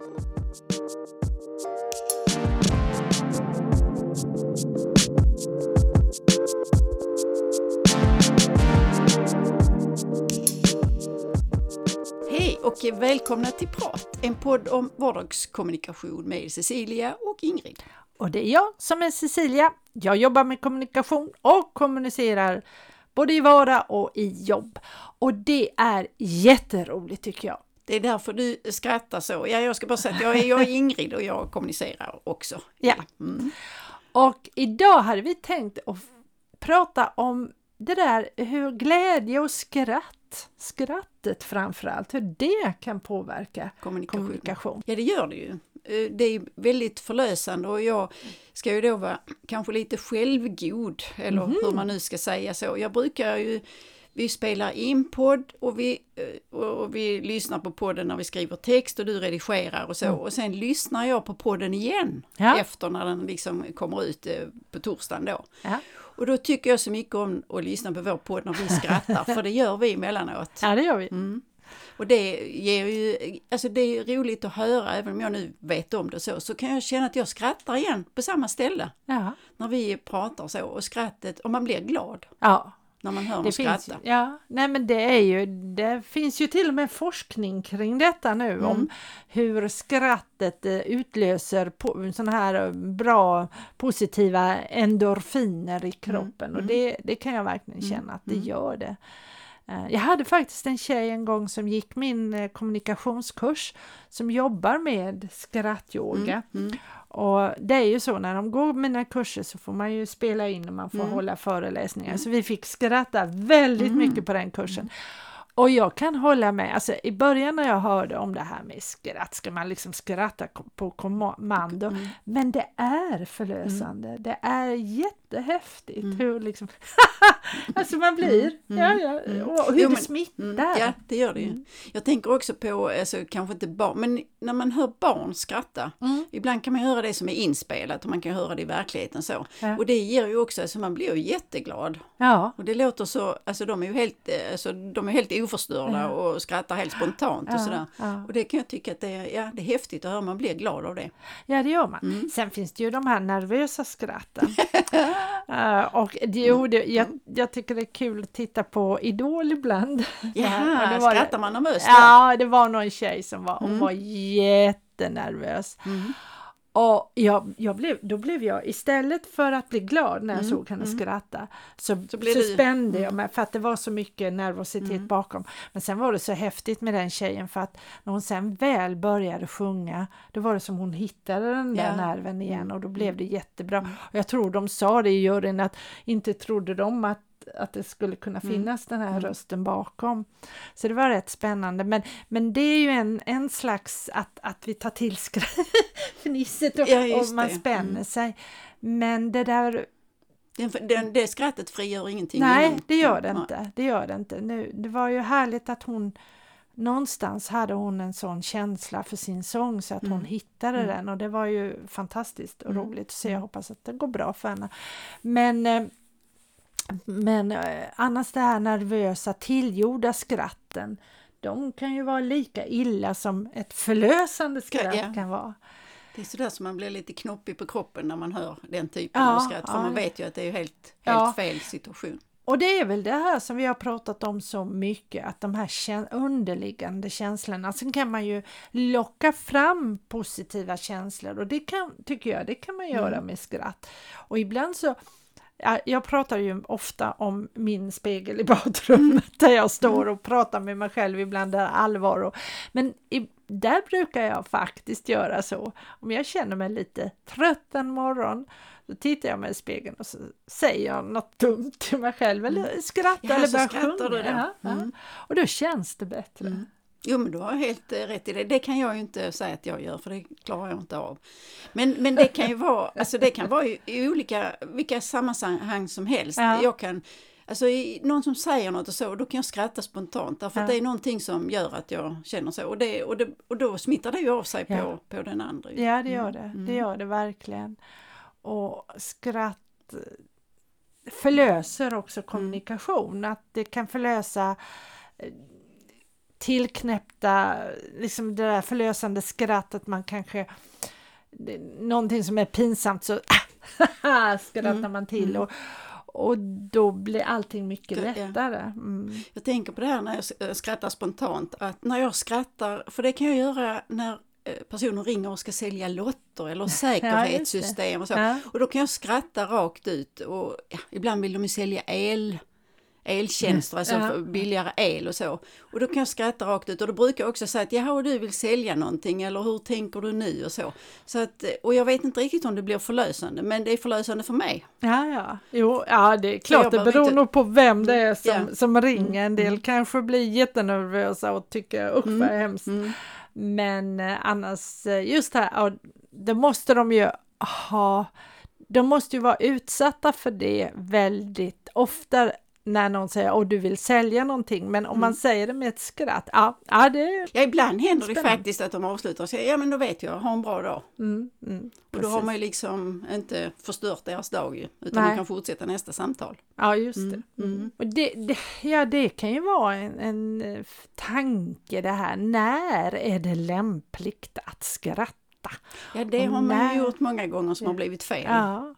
Hej och välkomna till Prat, en podd om vardagskommunikation med Cecilia och Ingrid. Och det är jag som är Cecilia. Jag jobbar med kommunikation och kommunicerar både i vardag och i jobb. Och det är jätteroligt tycker jag. Det är därför du skrattar så. Ja, jag ska bara säga att jag är, jag är Ingrid och jag kommunicerar också. Ja. Mm. Och idag hade vi tänkt att prata om det där hur glädje och skratt, skrattet framförallt, hur det kan påverka Kommunikation. kommunikation. Ja, det gör det ju. Eh, Det är väldigt förlösande och jag ska ju då vara kanske lite självgod, eller Mhm. hur man nu ska säga så. Jag brukar ju, vi spelar in podd och vi, eh, och vi lyssnar på podden när vi skriver text och du redigerar och så. Och sen lyssnar jag på podden igen Mm. Ja. efter när den liksom kommer ut eh, på torsdagen då. Ja. Och då tycker jag så mycket om att lyssna på vår podd när vi skrattar, för det gör vi emellanåt. ja, det gör vi. Mm. Och det ger ju, alltså det är roligt att höra, även om jag nu vet om det så, så kan jag känna att jag skrattar igen på samma ställe Ja. när vi pratar så och skrattet, och man blir glad ja. När man hör Det finns, skratta. ja, nej men det är ju, det finns ju till och med forskning kring detta nu Mm. om hur skrattet eh, utlöser po- såna här eh, bra positiva endorfiner i kroppen och mm. det, det kan jag verkligen Mm, känna att det mm. gör det. Eh, Jag hade faktiskt en tjej en gång som gick min kommunikationskurs som jobbar med skrattyoga. Mm, mm, Och det är ju så när de går mina kurser så får man ju spela in och man får Mm. hålla föreläsningar. Så vi fick skratta väldigt Mm. mycket på den kursen. Och jag kan hålla med, alltså i början när jag hörde om det här med skratt, ska man liksom skratta på kommando? Mm. Men det är förlösande, det är jättehäftigt Mm. hur liksom, alltså man blir, Mm. ja, ja, Mm. och hur Jo, det smittar. Mm, ja, det gör det ju. Mm. Jag tänker också på, alltså kanske inte barn, men när man hör barn skratta, Mm. ibland kan man höra det som är inspelat och man kan höra det i verkligheten så. Ja. Och det ger ju också, alltså man blir ju jätteglad. Ja, Och det låter så, alltså de är ju helt, eh, alltså, de är helt oförstörda och skrattar helt spontant och sådär. Och det kan jag tycka att det är, ja, det är häftigt att höra, man blir glad av det. Ja, det gör man. Mm. Sen finns det ju de här nervösa skratten. Eh, och det, jo, det, jag, jag tycker det är kul att titta på Idol ibland. Och det var det- skrattar man där? Ja, det var någon tjej som var, hon Mm. var jättenervös. Mm. Och jag, jag blev, då blev jag, istället för att bli glad när jag Mm, såg henne mm. skratta, så, Så så, spände jag mm. mig för att det var så mycket nervositet Mm. bakom. Men sen var det så häftigt med den tjejen för att när hon sen väl började sjunga, då var det som hon hittade den där Ja. nerven igen Mm. och då blev det jättebra. Mm. Och jag tror de sa det i juryn att inte trodde de att att det skulle kunna Mm. finnas den här Mm. rösten bakom. Så det var rätt spännande. Men, men det är ju en, en slags att, att vi tar till skra- fnisset och, Ja, och man det. spänner Mm. sig. Men det där, Den, den, det skrattet frigör ingenting. nej inom- det gör det Nej. inte. Det gör det inte. Nu, det var ju härligt att hon Någonstans hade hon en sån känsla för sin sång så att hon Mm. hittade Mm. den och det var ju fantastiskt och Mm. roligt se. Jag hoppas att det går bra för henne. Men, eh, men eh, annars det här nervösa tillgjorda skratten de kan ju vara lika illa som ett förlösande skratt ja. kan vara. Det är sådär som man blir lite knoppig på kroppen när man hör den typen Ja, av skratt. För ja. man vet ju att det är helt, helt fel situation. Och det är väl det här som vi har pratat om så mycket, att de här underliggande känslorna, sen kan man ju locka fram positiva känslor och det kan, tycker jag, det kan man göra Mm. med skratt. Och ibland så jag pratar ju ofta om min spegel i badrummet där jag står och pratar med mig själv ibland är allvar. Och, men i, där brukar jag faktiskt göra så. Om jag känner mig lite trött en morgon då tittar jag mig i spegeln och så säger jag något dumt till mig själv eller skrattar Ja, eller börjar sjunga. Mm. Och då känns det bättre. Mm. Jo men du har helt eh, rätt i det. Det kan jag ju inte säga att jag gör för det klarar jag inte av. Men, men det kan ju vara, alltså det kan vara i, i olika, vilka sammanhang som helst. Ja. Jag kan, alltså i, någon som säger något och så, då kan jag skratta spontant därför att Ja. det är någonting som gör att jag känner så. Och, det, och, det, och då smittar det ju av sig Ja. på, på den andra. Ja, det gör Mm, det. mm. Det gör det verkligen. Och skratt förlöser också kommunikation. Att det kan förlösa eh, tillknäppta, liksom det där förlösande skrattet man kanske någonting som är pinsamt så skrattar Mm, man till mm. och, och då blir allting mycket Det- lättare. Mm. Jag tänker på det här när jag eh, skrattar spontant, att när jag skrattar, för det kan jag göra när eh, personer ringer och ska sälja lotter eller säkerhetssystem och så. Ja. Och då kan jag skratta rakt ut och ja, ibland vill de ju sälja el, eltjänster, alltså Ja. billigare el och så. Och då kan jag skratta rakt ut och då brukar jag också säga att jaha, du vill sälja någonting eller hur tänker du nu och så. så att, eh, och jag vet inte riktigt om det blir förlösande, men det är förlösande för mig. Ja, ja. Jo, ja, det är klart, det beror inte- nog på vem det är som, Ja. som ringer. En del Mm. kanske blir jättenervösa och tycker usch vad Mm. hemskt. Mm. Men eh, annars, eh, just här, det måste de ju ha. De måste ju vara utsatta för det väldigt ofta när någon säger att du vill sälja någonting. Men om man Mm. säger det med ett skratt, ja, ja det Ja, ibland händer det Spännande. faktiskt att de avslutar och säger ja men då vet jag, ha en bra dag. mm, mm, Och då har man ju liksom inte förstört deras dag ju, utan Nej. man kan fortsätta nästa samtal. Ja, just Mm, det. mm. Och det, det. Ja, det kan ju vara en, en eh, tanke det här. När är det lämpligt att skratta? Ja, det Och har man när- ju gjort många gånger som har blivit fel. Ja,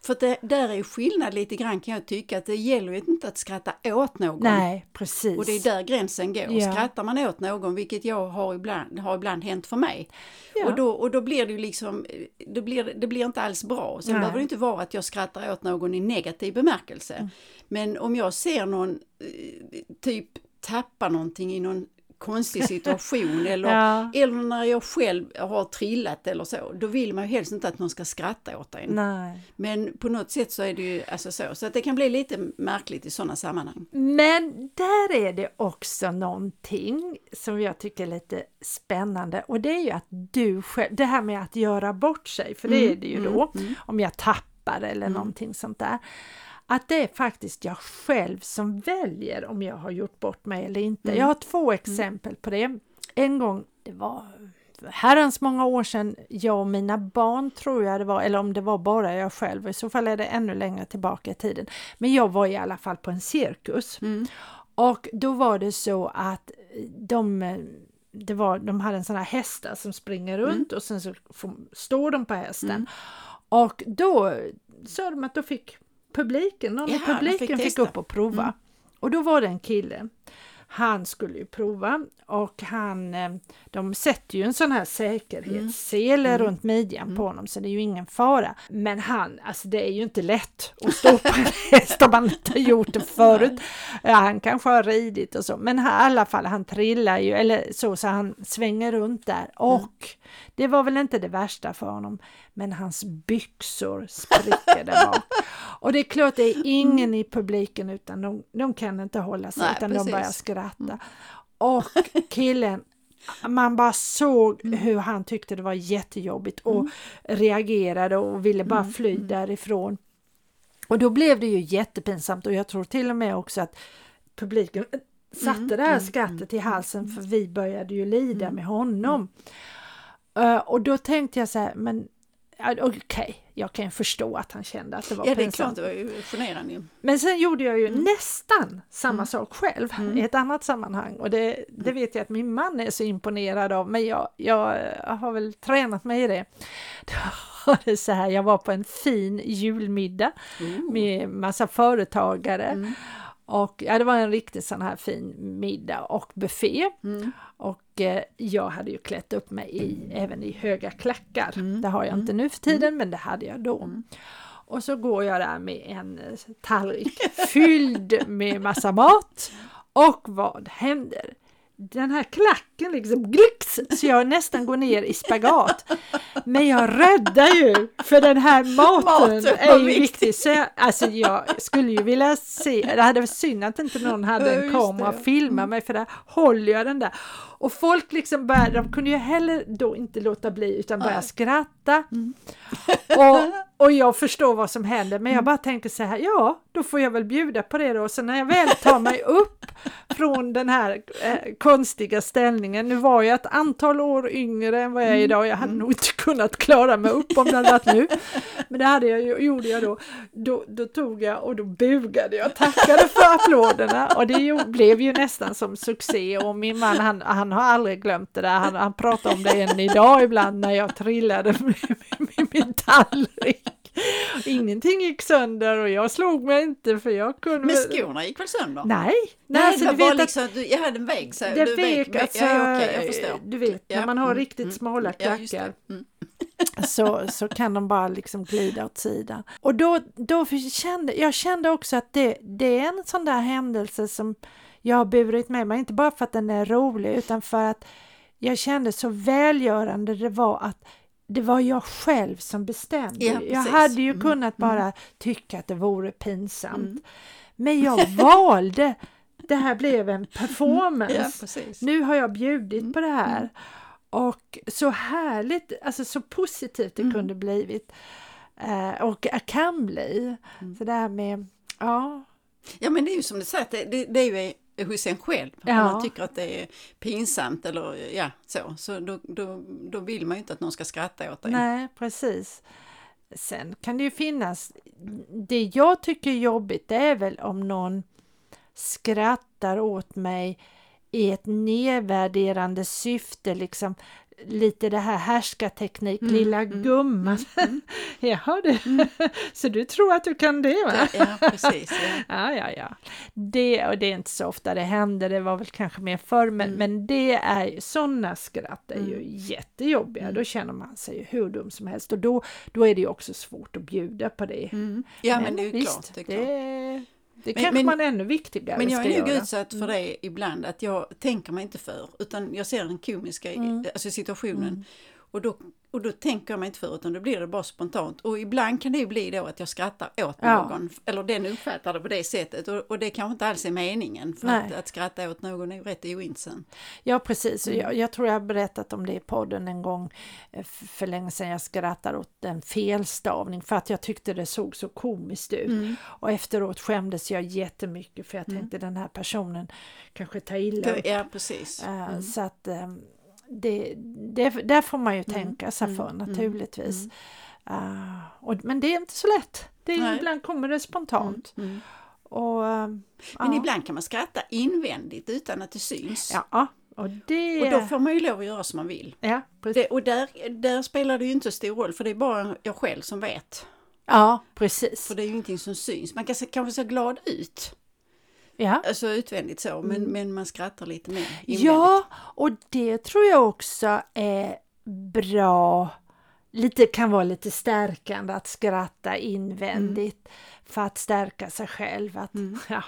För det, där är skillnad lite grann kan jag tycka, att det gäller ju inte att skratta åt någon. nej, precis. Och det är där gränsen går. Ja. Skrattar man åt någon, vilket jag har ibland, har ibland hänt för mig, Ja. och, då, och då blir det ju liksom, då blir, det- det blir inte alls bra. Sen Nej. behöver det inte vara att jag skrattar åt någon i negativ bemärkelse. Mm. Men om jag ser någon eh, typ tappa någonting i någon konstig situation eller, Ja. eller när jag själv har trillat eller så, då vill man ju helst inte att någon ska skratta åt en. Nej. Men på något sätt så är det ju alltså så, så att det kan bli lite märkligt i sådana sammanhang. Men där är det också någonting som jag tycker är lite spännande och det är ju att du själv, det här med att göra bort sig, för det Mm, är det ju mm, då, mm. om jag tappar eller någonting sånt där. Att det är faktiskt jag själv som väljer om jag har gjort bort mig eller inte. Mm. Jag har två exempel på det. En gång, det var herrans många år sedan, jag och mina barn tror jag det var, eller om det var bara jag själv, i så fall är det ännu längre tillbaka i tiden. Men jag var i alla fall på en cirkus. Mm. Och då var det så att de, det var, de hade en sån här hästar som springer runt och sen så får, står de på hästen. Mm. Och då sa de att då fick publiken, någon i publiken fick fick, upp och prova. Mm. Och då var det en kille, han skulle ju prova och han, eh, de sätter ju en sån här säkerhetssele Mm. runt midjan på honom så det är ju ingen fara. Men han, alltså det är ju inte lätt att stå på en häst om man inte har gjort det förut. Ja, han kanske har ridit och så, men i alla fall han trillar ju, eller så, så han svänger runt där och det var väl inte det värsta för honom, men hans byxor spricker där bak. Och det är klart, det är ingen i publiken utan de, de kan inte hålla sig Nej, utan de precis. börjar skratta. Och killen, man bara såg Mm. hur han tyckte det var jättejobbigt och reagerade och ville bara Mm. fly därifrån. Och då blev det ju jättepinsamt och jag tror till och med också att publiken satte Mm, det här mm, skrattet i halsen för vi började ju lida med honom. Eh, och då tänkte jag så här, men ja, okej, jag kan förstå att han kände att det var Ja, det är pinsamt. klart, det var ju generande. Men sen gjorde jag ju Mm. nästan samma sak själv i ett annat sammanhang och det, det vet jag att min man är så imponerad av men jag, jag har väl tränat mig i det. Var det så här, jag var på en fin julmiddag med massa företagare Mm. Och ja, det var en riktigt sån här fin middag och buffé. Mm. Och eh, jag hade ju klätt upp mig i, även i höga klackar. Mm. Det har jag inte nu för tiden, men det hade jag då. Och så går jag där med en eh, tallrik fylld med massa mat. Och vad händer? Den här klacken liksom glix, så jag nästan går ner i spagat. Men jag räddar ju, för den här maten, Maten är ju viktig. viktig. Så jag, alltså jag skulle ju vilja se, det hade varit synd att inte någon hade en kamera och filma mig för där håller jag den där. Och folk liksom började, de kunde ju heller då inte låta bli utan börja skratta. Mm. Och, och jag förstår vad som händer men jag bara tänker så här, ja då får jag väl bjuda på det då. Så när jag väl tar mig upp från den här eh, konstiga ställningen, nu var jag ett antal år yngre än vad jag är idag, jag hade nog inte kunnat klara mig upp om det hade varit nu. Men det hade jag, gjorde jag då. då. Då tog jag och då bugade jag, tackade för applåderna och det blev ju nästan som succé och min man han, han har aldrig glömt det där, han, han pratar om det än idag ibland när jag trillade med, med, med min tallrik. Ingenting gick sönder och jag slog mig inte för jag kunde... Men skorna gick väl sönder? Nej, nej, alltså, det var vet liksom att du, jag hade en väg så det du vek, alltså, ja, okej, jag förstår. du vet när Ja, man har mm, riktigt mm, smala Ja, just klackar det. Mm. så, så kan de bara liksom glida åt sidan. Och då, då kände jag kände också att det, det är en sån där händelse som jag har burit med mig, inte bara för att den är rolig utan för att jag kände så välgörande det var att det var jag själv som bestämde. Ja, jag hade ju Mm, kunnat bara tycka att det vore pinsamt. Mm. Men jag valde, det här blev en performance. Ja. Nu har jag bjudit Mm, på det här. Och så härligt, alltså så positivt det Mm. kunde blivit. Eh, och kan bli. Mm. Så det här med, ja, Ja men det är ju som du säger, det, det, det är ju hos en själv. Om Ja. man tycker att det är pinsamt eller ja så, så då, då, då vill man ju inte att någon ska skratta åt dig. nej precis. Sen kan det ju finnas, det jag tycker är jobbigt det är väl om någon skrattar åt mig i ett nedvärderande syfte, liksom lite det här härskarteknik, Mm, lilla mm, gumman. Jaha du, så du tror att du kan det va? Ja, precis. Ja. Ja, ja, ja. Det, och det är inte så ofta det händer, det var väl kanske mer förr, men, Mm. men det är ju, sådana skratt är ju Mm. jättejobbiga, Mm. då känner man sig ju hur dum som helst och då, då är det ju också svårt att bjuda på det. Mm. ja men, det är ju visst, klart. Det är klart. det Men- kanske men- man ännu viktigare Men jag är nog utsatt för det ibland att jag tänker mig inte för utan jag ser den komiska Mm. alltså situationen Mm. Och, då, och då tänker jag mig inte för utan då blir det bara spontant och ibland kan det ju bli då att jag skrattar åt Ja. någon eller den uppfattar det på det sättet och, och det kanske inte alls är meningen för att, att skratta åt någon är ju rätt ointressant. Ja precis, Mm. jag, jag tror jag har berättat om det i podden en gång eh, för länge sedan. Jag skrattade åt en felstavning för att jag tyckte det såg så komiskt ut. Mm. Och efteråt skämdes jag jättemycket för jag Mm. tänkte den här personen kanske tar illa upp. Ja precis. Eh, Mm. Så att eh, det, det, där får man ju Mm, tänka sig mm, för mm, naturligtvis. Eh, och, men det är inte så lätt. Det är, ibland kommer det spontant. Och, eh, Men ibland kan man skratta invändigt utan att det syns. Ja, och det... Och då får man ju lov att göra som man vill. ja. Det, och där, där spelar det ju inte stor roll för det är bara jag själv som vet. ja, precis. För det är ju ingenting som syns. Man kan se, kanske se glad ut, Ja. alltså utvändigt så, men, Mm. men man skrattar lite mer invändigt. Ja, och det tror jag också är bra. Lite kan vara lite stärkande att skratta invändigt för att stärka sig själv. Att, Mm. ja,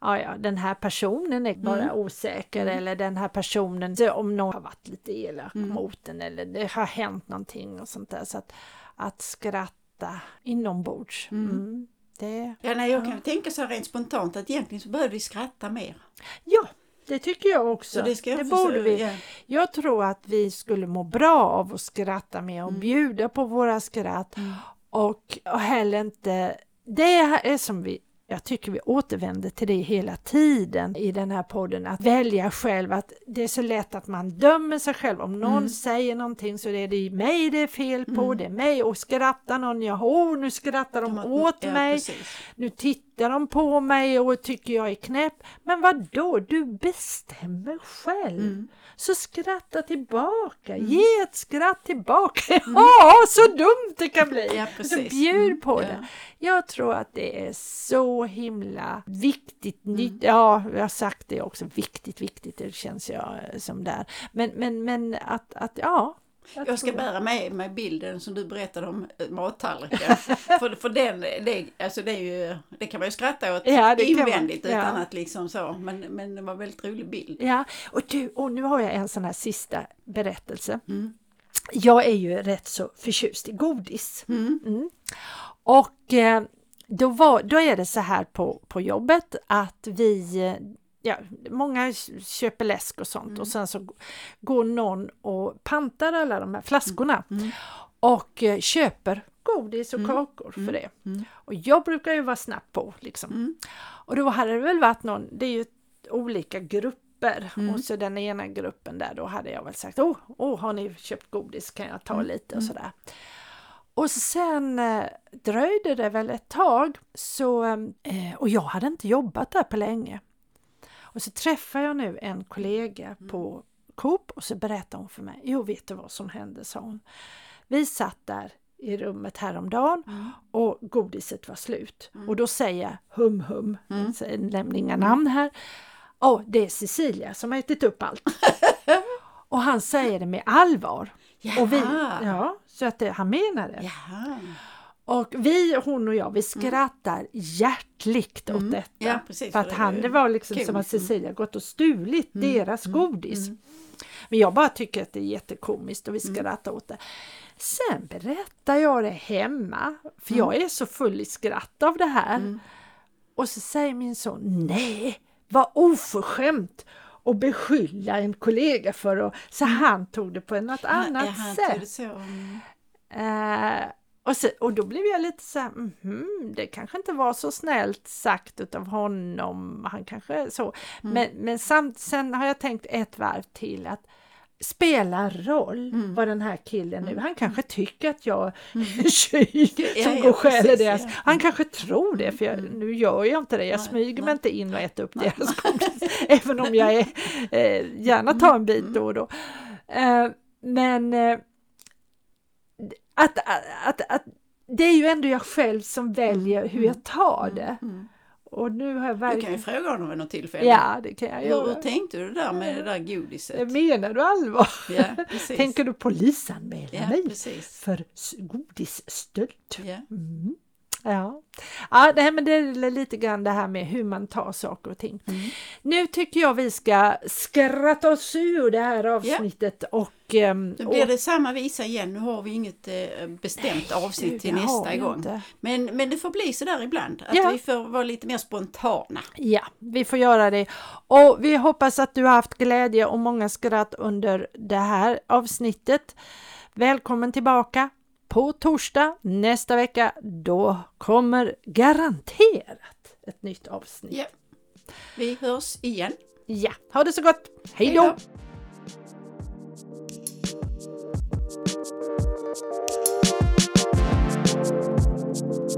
ja, ja, den här personen är bara Mm. osäker Mm. eller den här personen, om någon har varit lite elak Mm. mot den eller det har hänt någonting och sånt där. Så att, att skratta inombords. Mm. Det, Ja, nej, jag kan Ja. tänka så här rent spontant att egentligen så behöver vi skratta mer. ja, det tycker jag också. Så det ska jag det borde vi. Ja. Jag tror att vi skulle må bra av att skratta mer och Mm. bjuda på våra skratt Mm. och, och heller inte... Det är som vi jag tycker vi återvänder till det hela tiden i den här podden, att välja själv, att det är så lätt att man dömer sig själv. Om någon Mm. säger någonting så är det mig det är fel på, Mm. det är mig och skrattar någon, ja, oh, nu skrattar de Ja, åt ja, mig, precis. nu tittar de på mig och tycker jag är knäpp. Men vad då? du bestämmer själv. Mm. Så skratta tillbaka, Mm. ge ett skratt tillbaka. Ja, så dumt det kan bli! Ja, Så bjud Mm, på ja. det. Jag tror att det är så himla viktigt, Mm. nytt, ja, jag har sagt det också, viktigt, viktigt, det känns jag eh, som där. Men, men, men att, att ja. Jag ska tror- bära med mig bilden som du berättade om eh, mattallriken. för, för den, det, alltså det, ju, det kan man ju skratta åt Ja, det kan man. invändigt Ja. utan att liksom så. Men, men det var en väldigt rolig bild. Ja, och du, och nu har jag en sån här sista berättelse. Mm. Jag är ju rätt så förtjust i godis. Mm. Mm. Och eh, då, var, då är det så här på, på jobbet att vi, ja, många köper läsk och sånt och sen så går någon och pantar alla de här flaskorna och eh, köper godis och kakor för det. Och jag brukar ju vara snabb på liksom. Och då hade det väl varit någon, det är ju olika grupper. Och så den ena gruppen där då hade jag väl sagt åh, oh, har ni köpt godis? Kan jag ta lite? och sådär. Och sen eh, dröjde det väl ett tag så, eh, och jag hade inte jobbat där på länge. Och så träffar jag nu en kollega på Coop och så berättar hon för mig, jo vet du vad som hände, sa hon. Vi satt där i rummet häromdagen Mm. och godiset var slut. Och då säger jag hum hum, jag nämner inga namn här. Åh, det är Cecilia som har ätit upp allt. och han säger det med allvar. Och vi, ja, så att det, han menar det. Jaha. Och vi, hon och jag, vi skrattar hjärtligt åt detta. Ja, precis, för att han, det var liksom kul. som att Cecilia gått och stulit deras godis. Men jag bara tycker att det är jättekomiskt och vi skrattar åt det. Sen berättar jag det hemma, för jag är så full i skratt av det här. Och så säger min son, nej, vad oförskämt att beskylla en kollega för att... Så han tog det på något annat ja, sätt. tog Mm. Och, så, och då blev jag lite så här, mhm, det kanske inte var så snällt sagt utav honom, han kanske så. Men, men samt, sen har jag tänkt ett varv till att spelar roll vad den här killen nu, han kanske tycker att jag är tjuv Ja, som ja, går stjäler precis, deras. ja. Han kanske tror det, för jag, nu gör jag inte det, jag Nej, smyger mig nej. inte in och äter upp deras godis, även om jag är, eh, gärna tar en bit då och då. Eh, men eh, att, att, att, att det är ju ändå jag själv som väljer hur jag tar det. Mm. Och nu har jag Du kan ju verkligen... fråga honom vid något tillfälle. Ja, det kan jag hur, hur göra. tänkte du där med det där godiset? Menar du allvar? Ja, precis. Tänker du polisanmäla ja, mig precis. för godisstöld? Ja. Mm. Ja, ja det, här, men det är lite grann det här med hur man tar saker och ting. Mm. Nu tycker jag vi ska skratta oss ur det här avsnittet och... ehm, Nu och blir det samma visa igen. Nu har vi inget eh, bestämt avsnitt Gud, till nästa gång. inte. Men, men det får bli så där ibland. Att Ja. vi får vara lite mer spontana. Ja, vi får göra det. Och vi hoppas att du har haft glädje och många skratt under det här avsnittet. Välkommen tillbaka på torsdag nästa vecka. Då kommer garanterat ett nytt avsnitt. Ja. Vi hörs igen. Ja, ha det så gott! Hej då! Hej då.